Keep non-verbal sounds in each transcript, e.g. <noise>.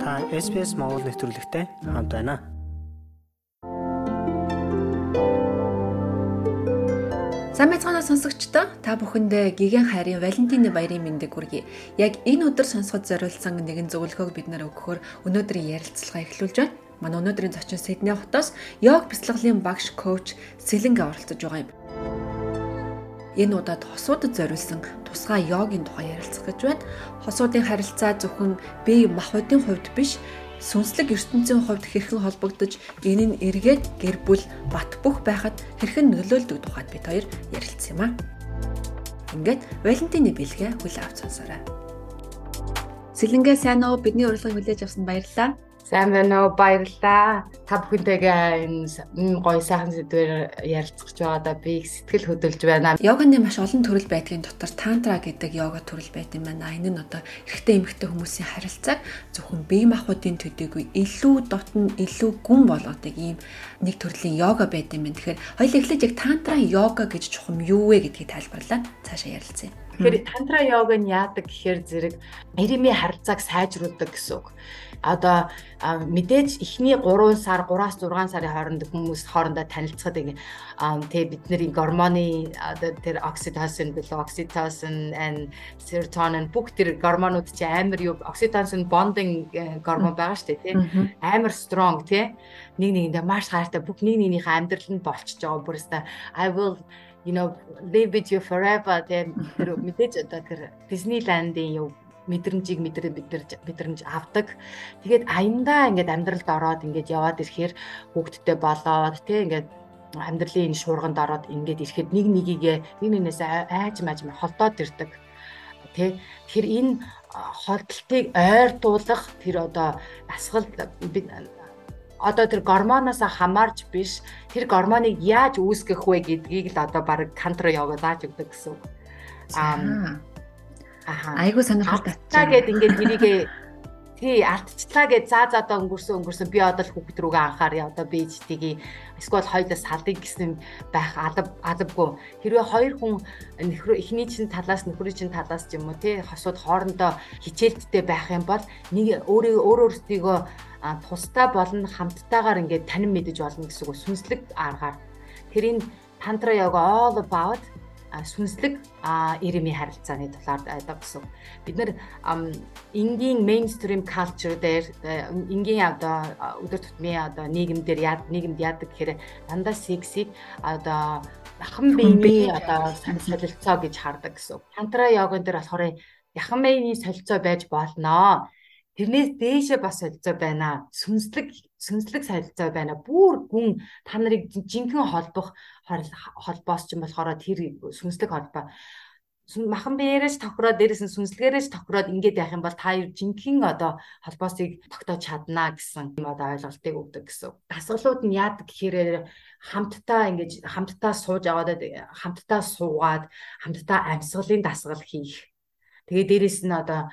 Та SPS Монгол нэвтрүүлэгтэй хамт байна. Сайн байцгаана сонсогчдоо та бүхэндээ гигэн хайрын Валентины баярын мэндийг хүргэе. Яг энэ өдөр сонсоход зориулсан нэгэн зөвлөгөөг бид нар өгөхөөр өнөөдрийн ярилцлагаа эхлүүлж байна. Манай өнөөдрийн зочин Сидней хотоос йог бяцлаглалын багш коуч Сэлэнгэ оролцож байгаа юм. Энэ удаад хосуудад зориулсан тусгай йогийн тухай ярилцах гэж байна. Хосуудын харилцаа зөвхөн бие махбодын хувьд биш, сүнслэг ертөнцийн хувьд хэрхэн холбогдож, энэ нь эргээд гэр бүл бат бөх байхад хэрхэн нөлөөлдөг тухайд бид хоёр ярилцсан юм аа. Ингээд Валентины бэлгээ хүл авч сонсоорой. Сэлэнгээ сайн уу? Бидний урилгыг хүлээж авсанд баярлалаа. Сайн байна уу? Баярлалаа. Та бүхэнтэйгээ энэ гоё сайхан сэдвээр ярилцах байгаадаа би их сэтгэл хөдөлж байна. Йоганы маш олон төрөл байдгийн дотор тантра гэдэг йога төрөл байт юм байна. Энэ нь одоо эрэгтэй эмэгтэй хүмүүсийн харилцааг зөвхөн бие махбодын төдийгүй илүү дотн илүү гүн болгодог ийм нэг төрлийн йога байт юм байна. Тэгэхээр хоёул эхлээд яг тантра йога гэж чухам юу вэ гэдгийг тайлбарлаа. Цаашаа ярилцъя. Тэгэхээр тантра йог нь яадаг гэхээр зэрэг эрэмийн харилцааг сайжруулдаг гэсэн үг одоо мэдээж эхний 3 сар 3-аас 6 сарын хооронд хүмүүс хоорондоо танилцахад тэгээ бидний гормоны одоо тэр окситоцин окситоцин and serotonin бүх тэр гормонууд чи амар юу окситоцин bonding э, гормон байгаа шүү дээ тий амар strong тий нэг нэгэндээ маш хайртай бүх нэг нэгнийхээ амьдралд болчихж байгаа бүрээсээ I will you know live with you forever тэр мэдээж одоо тэр Disneyland-ийн юу мэдрэмжийг мэдрээ бид нар мэдрэмж авдаг. Тэгээд аяндаа ингээд амьдралд ороод ингээд яваад ирэхээр хүүхдтэй болоод тий ингээд амьдралын энэ шуурганд ороод ингээд ирэхэд нэг нэгийгээ нэг нэгнээс айж мааж холдоод ирдэг. Тэ тэгэхээр энэ холдолтыг ойртуулах тэр одоо асгал одоо тэр гормоноос хамаарч биш тэр гормоныг яаж үүсгэх вэ гэдгийг л одоо баг кантро яваа зааж өгдөг гэсэн үг. Аа Айгуу сонирхолтой. Та гэд ингээд тэрийгээ тий алтчлаа гэж заа заадаа өнгөрсөн өнгөрсөн. Би одоо л хүүхд рүүгээ анхааря одоо би ичтгийг эсвэл хоёлаас салдыг гэсэн байх алав алавгүй. Хэрвээ хоёр хүн нөхрөө эхний чинь талаас нөхрийн чинь талаас ч юм уу тий хосууд хоорондоо хичээлттэй байх юм бол нэг өөрөө өөр өөртөө тусдаа болон хамттайгаар ингээд танин мэдэж болно гэсэн үг. Сүнслэг аргаар. Тэрийн тантра йога all about сүнслэг ирэмийн харилцааны талаар байдаг гэсэн. Бид нэр энгийн мейнстрим culture дээр энгийн одоо өдөр тутмын одоо нийгэмдэр яад нийгэмд яадаг гэхээр дандаа сексийг одоо яхан биений одоо солилцоо гэж хардаг гэсэн. Тантра йогон дээр болохоор яхан биений солилцоо байж болно. Тэрнээс дээшээ бас солилцоо байна. Сүнслэг сүнслэг солилцоо байна. Бүр гүн та нарыг жинхэнэ холбох холбоос ч юм болохоор тэр сүнслэг холбоо махан биеэрэж тохироод дээрээс нь сүнслэгээрэж тохироод ингээд байх юм бол та юу жинхэнэ одоо холбоосыг тогтоож чадна гэсэн юм одоо ойлголтыг өгдөг гэсэн. Дасгалууд нь яадаг гэхээр хамтдаа ингэж хамтдаа сууж аваад хамтдаа суугаад хамтдаа амьсгалын дасгал хийх Тэгээ дээрэс нь одоо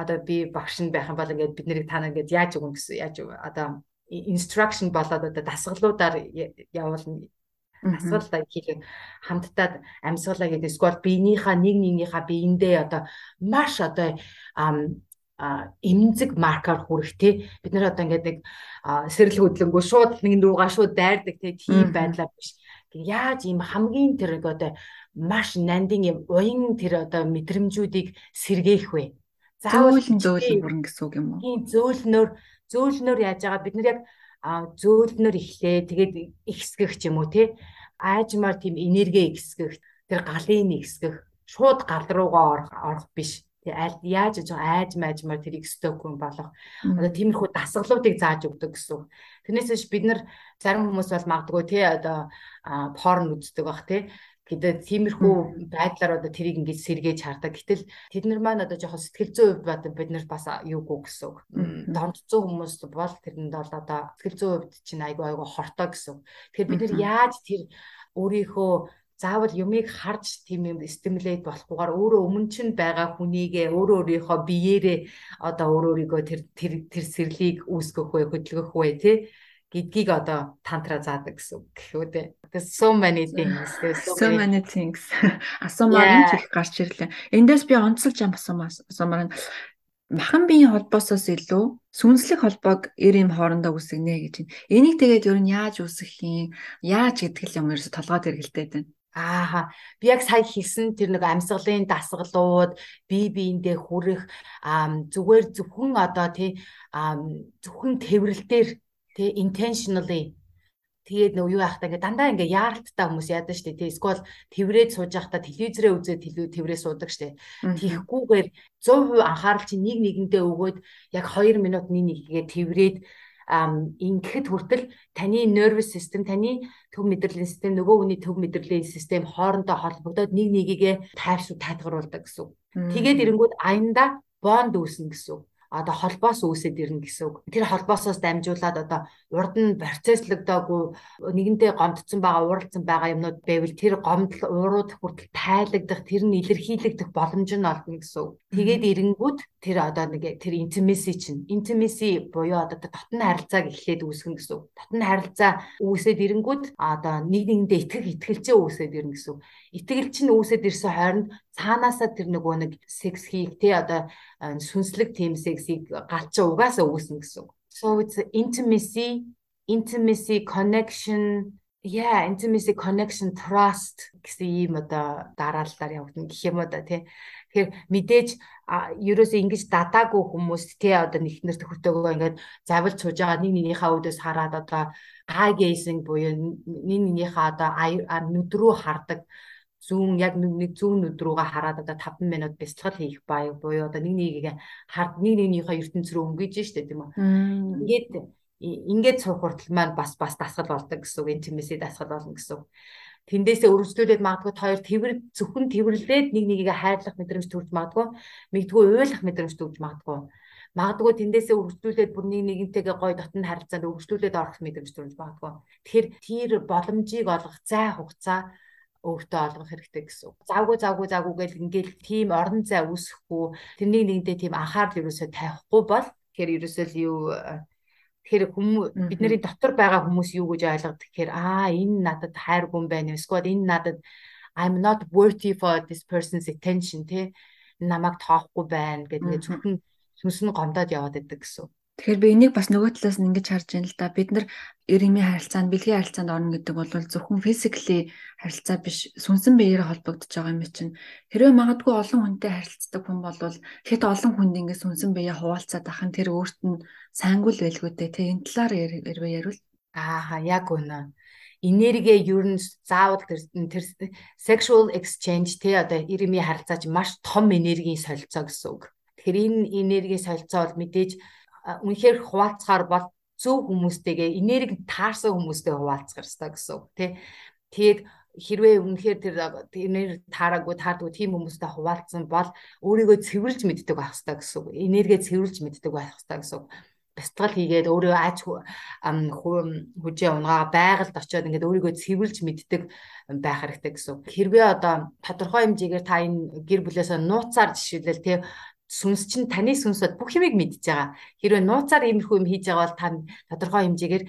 одоо би багш нь байх юм бол ингээд бид нарыг тана ингээд яаж өгөн гэсэн яаж одоо instruction болоод одоо дасгалуудаар явуулна асуултаа хийх хамтдаа амьсгалаа гэдэг эсвэл биенийхээ нэг нэгнийхээ биендээ одоо маш одоо эмзэг маркер хүрэх те. Бид нар одоо ингээд нэг сэрэл хөдлөнгөө шууд нэг нуугаа шууд дайрдаг те. Тийм байдлаар биш. Яаж ийм хамгийн тэр одоо маш нандин юм уян тэр одоо мэдрэмжүүдийг сэргээх вэ? Заавал зөөлөн бүрэн гэсэн үг юм уу? Тийм зөөлнөр зөөлнөр яаж байгаа? Бид нар яг зөөлнөр ихлээ тэгээд ихсгэх ч юм уу тий? Аажмаар тийм энерги ихсгэх тэр галын ихсгэх шууд гал руугаа орох биш. Аль яаж айж маажмаар тэрийг стокгүй болох. Одоо тиймэрхүү дасгалуудыг зааж өгдөг гэсэн. Тэрнээс бид нар зарим хүмүүс бол магадгүй тий одоо порн үздэг бах тий гэдэг тиймэрхүү байдлаар одоо тэрийг ингэж сэргээж хардаг. Гэтэл тэд нар маань одоо жоохон сэтгэл зүйн хувьд бод бид нар бас юугүй гэсэн үг. Донцсон хүмүүс бол тэрэнд бол одоо сэтгэл зүйн хувьд чинь айгүй айгүй хортой гэсэн. Тэгэхээр бид нар яаж тэр өөрийнхөө заавал юмыг харж тийм юм стимулейт болохгүйгээр өөрөө өмнө чинь байгаа хүнийгээ өөрөө өөрийнхөө биеэрээ одоо өөрөө өөрийгөө тэр тэр тэр сэрлийг үүсгэх вэ хөдөлгөх вэ тий гэдгийг одоо тантра заадаг гэсэн үг гэх үү те. There's so many things. So many things. <laughs> Асуумаар их гарч ирлээ. Эндээс би онцолж ам асуумаар махан биеийн холбоосоос илүү сүнслэг холбоог эр юм хоорондоо үсгэнэ гэж байна. Энийг тэгээд ер нь яаж үсгэх юм? Яаж гэдэг юм ерөөсө толгойд эргэлдээд байна. Ааха. Би яг сая хэлсэн тэр нэг амьсгалын дасгалууд, бие биендээ хүрэх зүгээр зөвхөн одоо тий зөвхөн тэврэлтээр тий intentionally. Тэгээд нөгөө юу яахтаа ингээ дандаа ингээ яаралттай хүмүүс яадаг штэ тий эсвэл тэврээд сууж байхдаа телевизэрээ үзээд тэврээ суудаг штэ. Тийхгүйгээр 100% анхаарал чи нэг нэгэндээ өгөөд яг 2 минут нэг нэгээ тэврээд ингэхэд хүртэл таны nervous system таны төв мэдрэлийн систем нөгөө хүний төв мэдрэлийн систем хоорондоо холбогдоод нэг нэгийгээ тайвшруул тайлгаруулдаг гэсэн. Тэгээд ирэнгүүт аянда бонд үүснэ гэсэн одоо холбоос үүсээд ирнэ гэсэн үг. Тэр холбоосоос дамжуулаад одоо урд нь процесслогдоогүй нэгэнтээ гомдсон байгаа, ууралцсан байгаа юмнууд байвал тэр гомдол уурууд хүртэл тайлагдах, тэр нь илэрхийлэгдэх боломж нь олно гэсэн үг. Тэгээд эренгүүд тэр одоо нэг тэр intimacy чинь intimacy буюу одоо дотны харилцааг эхлээд үүсгэн гэсэн үг. Дотны харилцаа үүсээд эренгүүд одоо нэг нэгэндээ итгэх итгэлцээ үүсээд ирнэ гэсэн үг. Итгэл чинь үүсээд ирсэн хооронд цаанаасаа тэр нөгөө нэг секс хийх тий одоо сүнслэг тийм сексийг галчаа угаасаа үүснэ гэсэн. So it's intimacy, intimacy, connection, yeah, intimacy, connection, trust гэсэн ийм одоо дараалалаар явагдана гэх юм уу да тий. Тэгэхээр мэдээж ерөөсөө ингэж дадаагүй хүмүүс тий одоо нэгнэр төхөртөөгөө ингээд завлж сууж байгаа нэг нэгнийхээ үүдээс хараад одоо eye gazing буюу нэг нэгнийхээ одоо нүд рүү хардаг зүүн яг нэг зүүн нүд рүүгээ хараад одоо 5 минут бяцлал хийх баяг буюу одоо нэг нэгийг хард нэг нэгнийхээ ертөнц рүү өнгөж штэ тийм үү. Ингээд ингээд суух хүртэл маань бас бас дасгал болдог гэсэн үг интимэси дасгал болно гэсэн үг. Тэндээсээ өргөжлүүлээд магадгүй хоёр тэрвэр зөвхөн тэрвэрлээд нэг нэгийг хайрлах мэдрэмж төрж магадгүй мэгдгүй уйлах мэдрэмж төрж магадгүй магадгүй тэндээсээ өргөжлүүлээд бүр нэг нэгнтэйгээ гой дотн харилцаанд өргөжлүүлээд орох мэдрэмж төрж магадгүй. Тэгэхээр тэр боломжийг олгох зай хугацаа өөртөө олгох хэрэгтэй гэсэн үг. Завгүй завгүй завгүй гэл ингээл тийм орон зай үүсэхгүй тэрнийг нэгдээ тийм анхаарал юусоо тавихгүй бол тэгэхээр ерөөсөө юу тэгэхээр хүмүүс бидний дотор байгаа хүмүүс юу гэж ойлгодог тэгэхээр аа энэ надад хайргүй юм байна эсвэл энэ надад I'm not worthy for this person's attention тий намайг тоохгүй байна гэдэг зөвхөн сүнс нь гомдоод яваад идэг гэсэн. Тэгэхээр би энийг бас нөгөө талаас нь ингэж харж байна л да. Бид нар эрэмийн харилцаанд, бэлгийн харилцаанд орно гэдэг бол зөвхөн физикли харилцаа биш, сүнсэн биеэрээ холбогдож байгаа юм чинь. Хэрвээ магадгүй олон хүнтэй харилцдаг хүн бол хэд олон хүнд ингэ сүнсэн биеэ хуваалцаад ах нь тэр өөрт нь сайнгуул байлгүй дээ. Тэ энэ талаар ярив ярил. Аа яг үнэ энерги ер нь заавал тэр sexual exchange те одоо ирэмийн харилцаач маш том энергийн солилцоо гэсэн үг. Тэгэхээр энэ энергийн солилцоо бол мэдээж үнэхээр хуваалцахаар бол зөв хүмүүстэйгээ энерги таарсан хүмүүстэй хуваалцах хэрэгтэй гэсэн үг тий. Тэгээд хэрвээ үнэхээр тэр энерги таараагүй таардгүй тийм хүмүүстэй хуваалцсан бол өөрийгөө цэвэрлж мэддэг байх хэрэгтэй гэсэн үг. Энергээ цэвэрлж мэддэг байх хэрэгтэй гэсэн үг бяцтал хийгээд өөрөө ач хүжээ унгаа байгальд очиод ингээд өөрийгөө цэвэрлж мэддэг байх хэрэгтэй гэсэн. Хэрвээ одоо тодорхой хэмжээгээр та энэ гэр бүлээсээ нууцаар жишээлбэл тий сүнс чинь таны сүнсөд бүх юмыг мэдж байгаа. Хэрвээ нууцаар иймэрхүү юм хийж байгаа бол та тодорхой хэмжээгээр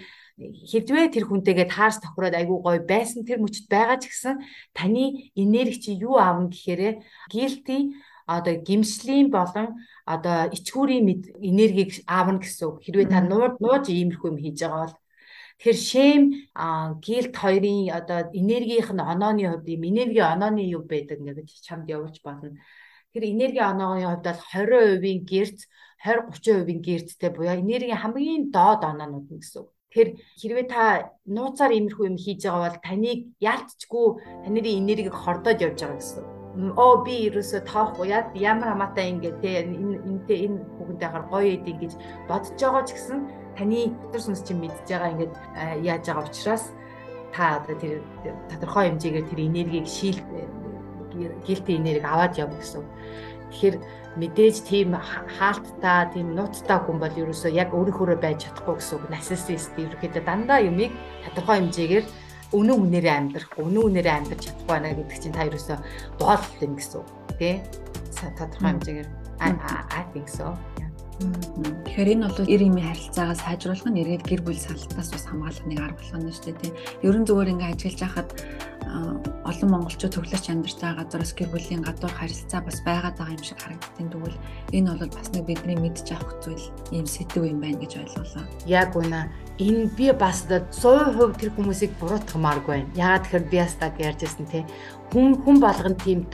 хэдвээ тэр хүнтэйгээ таарс тохироод айгүй гоё байсан тэр мөчд байгаа ч гэсэн таны энерги чи юу аавна гэхээрээ guilty одоо гимслийн болон одоо ичгүүрийн энергийг аавна гэсэн үг. Хэрвээ та нууж нууж иймэрхүү юм хийж байгаа бол Тэгэхээр шэм гилт хоёрын одоо энергийнх нь онооны хувьд юм энерги онооны юу байдаг ингээд чамд явуулж байна тэр энерги оноогийн хувьд бол 20%-ийн гэрц 20 30%-ийн гэрцтэй буюу энергийн хамгийн доод оноонууд нь гэсэн үг. Тэгэхээр хэрвээ та нууцаар иймэрхүү юм хийж байгаа бол таныг яалтчгүй таны энергийг хордоод явж байгаа гэсэн. Оо би ерөөсө тоохгүй ямар хамаатай ингэ те энэ энтэй энэ бүгэнтэй хар гоё эд ингэж бодож байгаа ч гэсэн таны дотор сүнс чинь мэдж байгаа ингэж яаж байгаа учраас та одоо тэр тодорхой хэмжээгээр тэр энергийг шийл гэлтэй энергийг аваад явна гэсэн. Тэгэхээр мэдээж тийм хаалттай, тийм нууцтай хүн бол ерөөсөө яг өөрийнхөө байж чадахгүй гэсэн үг. Нарциссист ерөөхдөө дандаа юмыг тодорхой хэмжээгээр өнөө үнээрээ амьдрах, өнөө үнээрээ амьдарч чадахгүй байна гэдэг чинь та ерөөсөө боол юм гэсэн үг. Тэ? Тодорхой хэмжээгээр think so. Тэгэхээр энэ бол эр имийн харилцаагаа сайжруулах нь эргээд гэр бүл салтаас бас хамгаалах нэг арга болгоно шүү дээ. Ерөн зүгээр ингээ ажиллаж байхад олон монголчууд төглөж амьдарч байгаа газараас гэр бүлийн гадуур харилцаа бас байгаад байгаа юм шиг харагдтiin тэгвэл энэ бол бас нэг бидний мэдж авах зүйл ийм сэдв юм байна гэж ойлголоо. Яг үнэ энэ би бас 100% тэр хүмүүсийг буруутгамааргүй байна. Яагаад тэгэхээр би бас так ярьж байсан те хүн хүн болгон тийм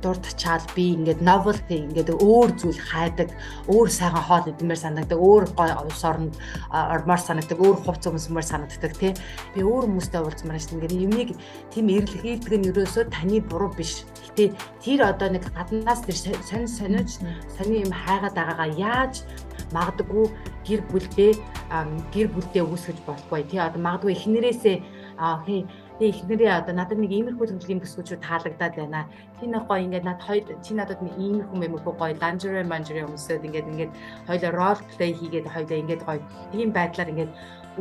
дуртачаал би ингээд novelty ингээд өөр зүйл хайдаг, өөр сайхан хоол идмээр санагддаг, өөр улс оронд ормоор санагддаг, өөр хувц өмсмөр санагддаг тий. Би өөр хүмүүстэй уулзмаар шин ингээд юмыг тийм эрэлхийлдэг нь ерөөсөө таны буруу биш. Гэтэ тэр одоо нэг гаднаас тэр сонь сониуч сони юм хайгаад байгаагаа яаж магадгүй гэр бүлдээ гэр бүлдээ үүсгэж болохгүй тий одоо магадгүй эхнэрээсээ аа Тэгээ эхнэрээ одоо надад нэг иймэрхүү төрлийн бүсгүүчүүд таалагдаад байна. Тийм нэг гоё ингээд над хоёр чи надад нэг иймэрхүү мэмэрхүү гоё ланжерэ манжерэ өмсөд ингээд ингээд хоёлоо рол плей хийгээд хоёлоо ингээд гоё тийм байдлаар ингээд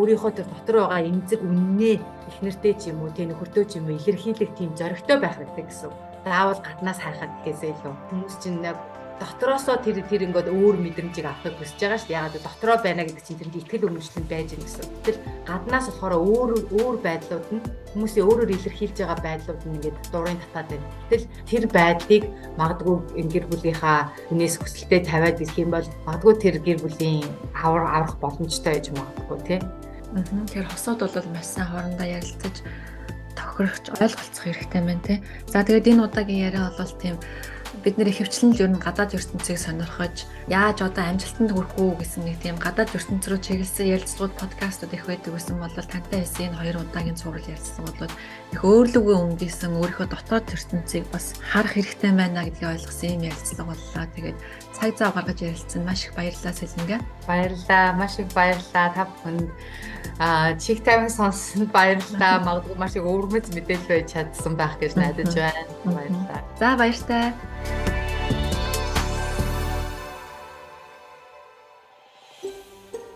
өөрийнхөө тэр дотор байгаа эмзэг үннээ эхнэртэй ч юм уу тийм нөхөртөө ч юм уу илэрхийлэх тийм зоригтой байх хэрэгтэй гэсэн. Заавал гаднаас хайхад гэхээсээ илүү хүмүүс чинь яг дотроосоо тэр тэр ингээд өөр мэдрэмжийг авахыг хүсэж байгаа шүү. Ягаад дотроо байна гэдэг чинь тэнд итгэл үнэмшлэн байж гэн гэсэн. Тэгэл гаднаас болохоор өөр өөр байдлууд нь хүмүүсийн өөрөөр илэрхийлж байгаа байдлууд нь ингээд дурын татаад байна. Тэгэл тэр байдлыг магадгүй гэр бүлийнхаа хүнээс хүсэлтэд тавиад ирэх юм бол магадгүй тэр гэр бүлийн авар аврах боломжтой гэж магадгүй тий. Тэр хосууд бол маш сайн хоорондоо ярилцаж тохирохч ойлголцох хэрэгтэй байна тий. За тэгээд энэ удаагийн яриа бол тийм бид нэр ихэвчлэн л ер нь гадаад ертөнцийг сонирхож яаж одоо амжилтанд хүрэх үү гэсэн нэг тийм гадаад ертөнц рүү чиглэсэн ярилцлагууд подкастууд их байдаг гэсэн бол тантай хэсэг энэ хоёр удаагийн цуврал ярилцсан бол их өөрлөгөө өнгөсөн өөрийнхөө дотоод ертөнцийг бас харах хэрэгтэй байна гэдгийг ойлгосон юм ярилцлага боллоо. Тэгээд цаг зав гаргаж ярилцсан маш их баярлалаа Сэлэнгэ. Баярлалаа. Маш их баярлалаа та бүхэнд. Аа чих тавин сонссонд баярлалаа. <laughs> Магадгүй маш их өвөрмөц мэдээлэл байж чадсан байх гэж найдаж байна. <laughs> Баярлалаа. За баяртай.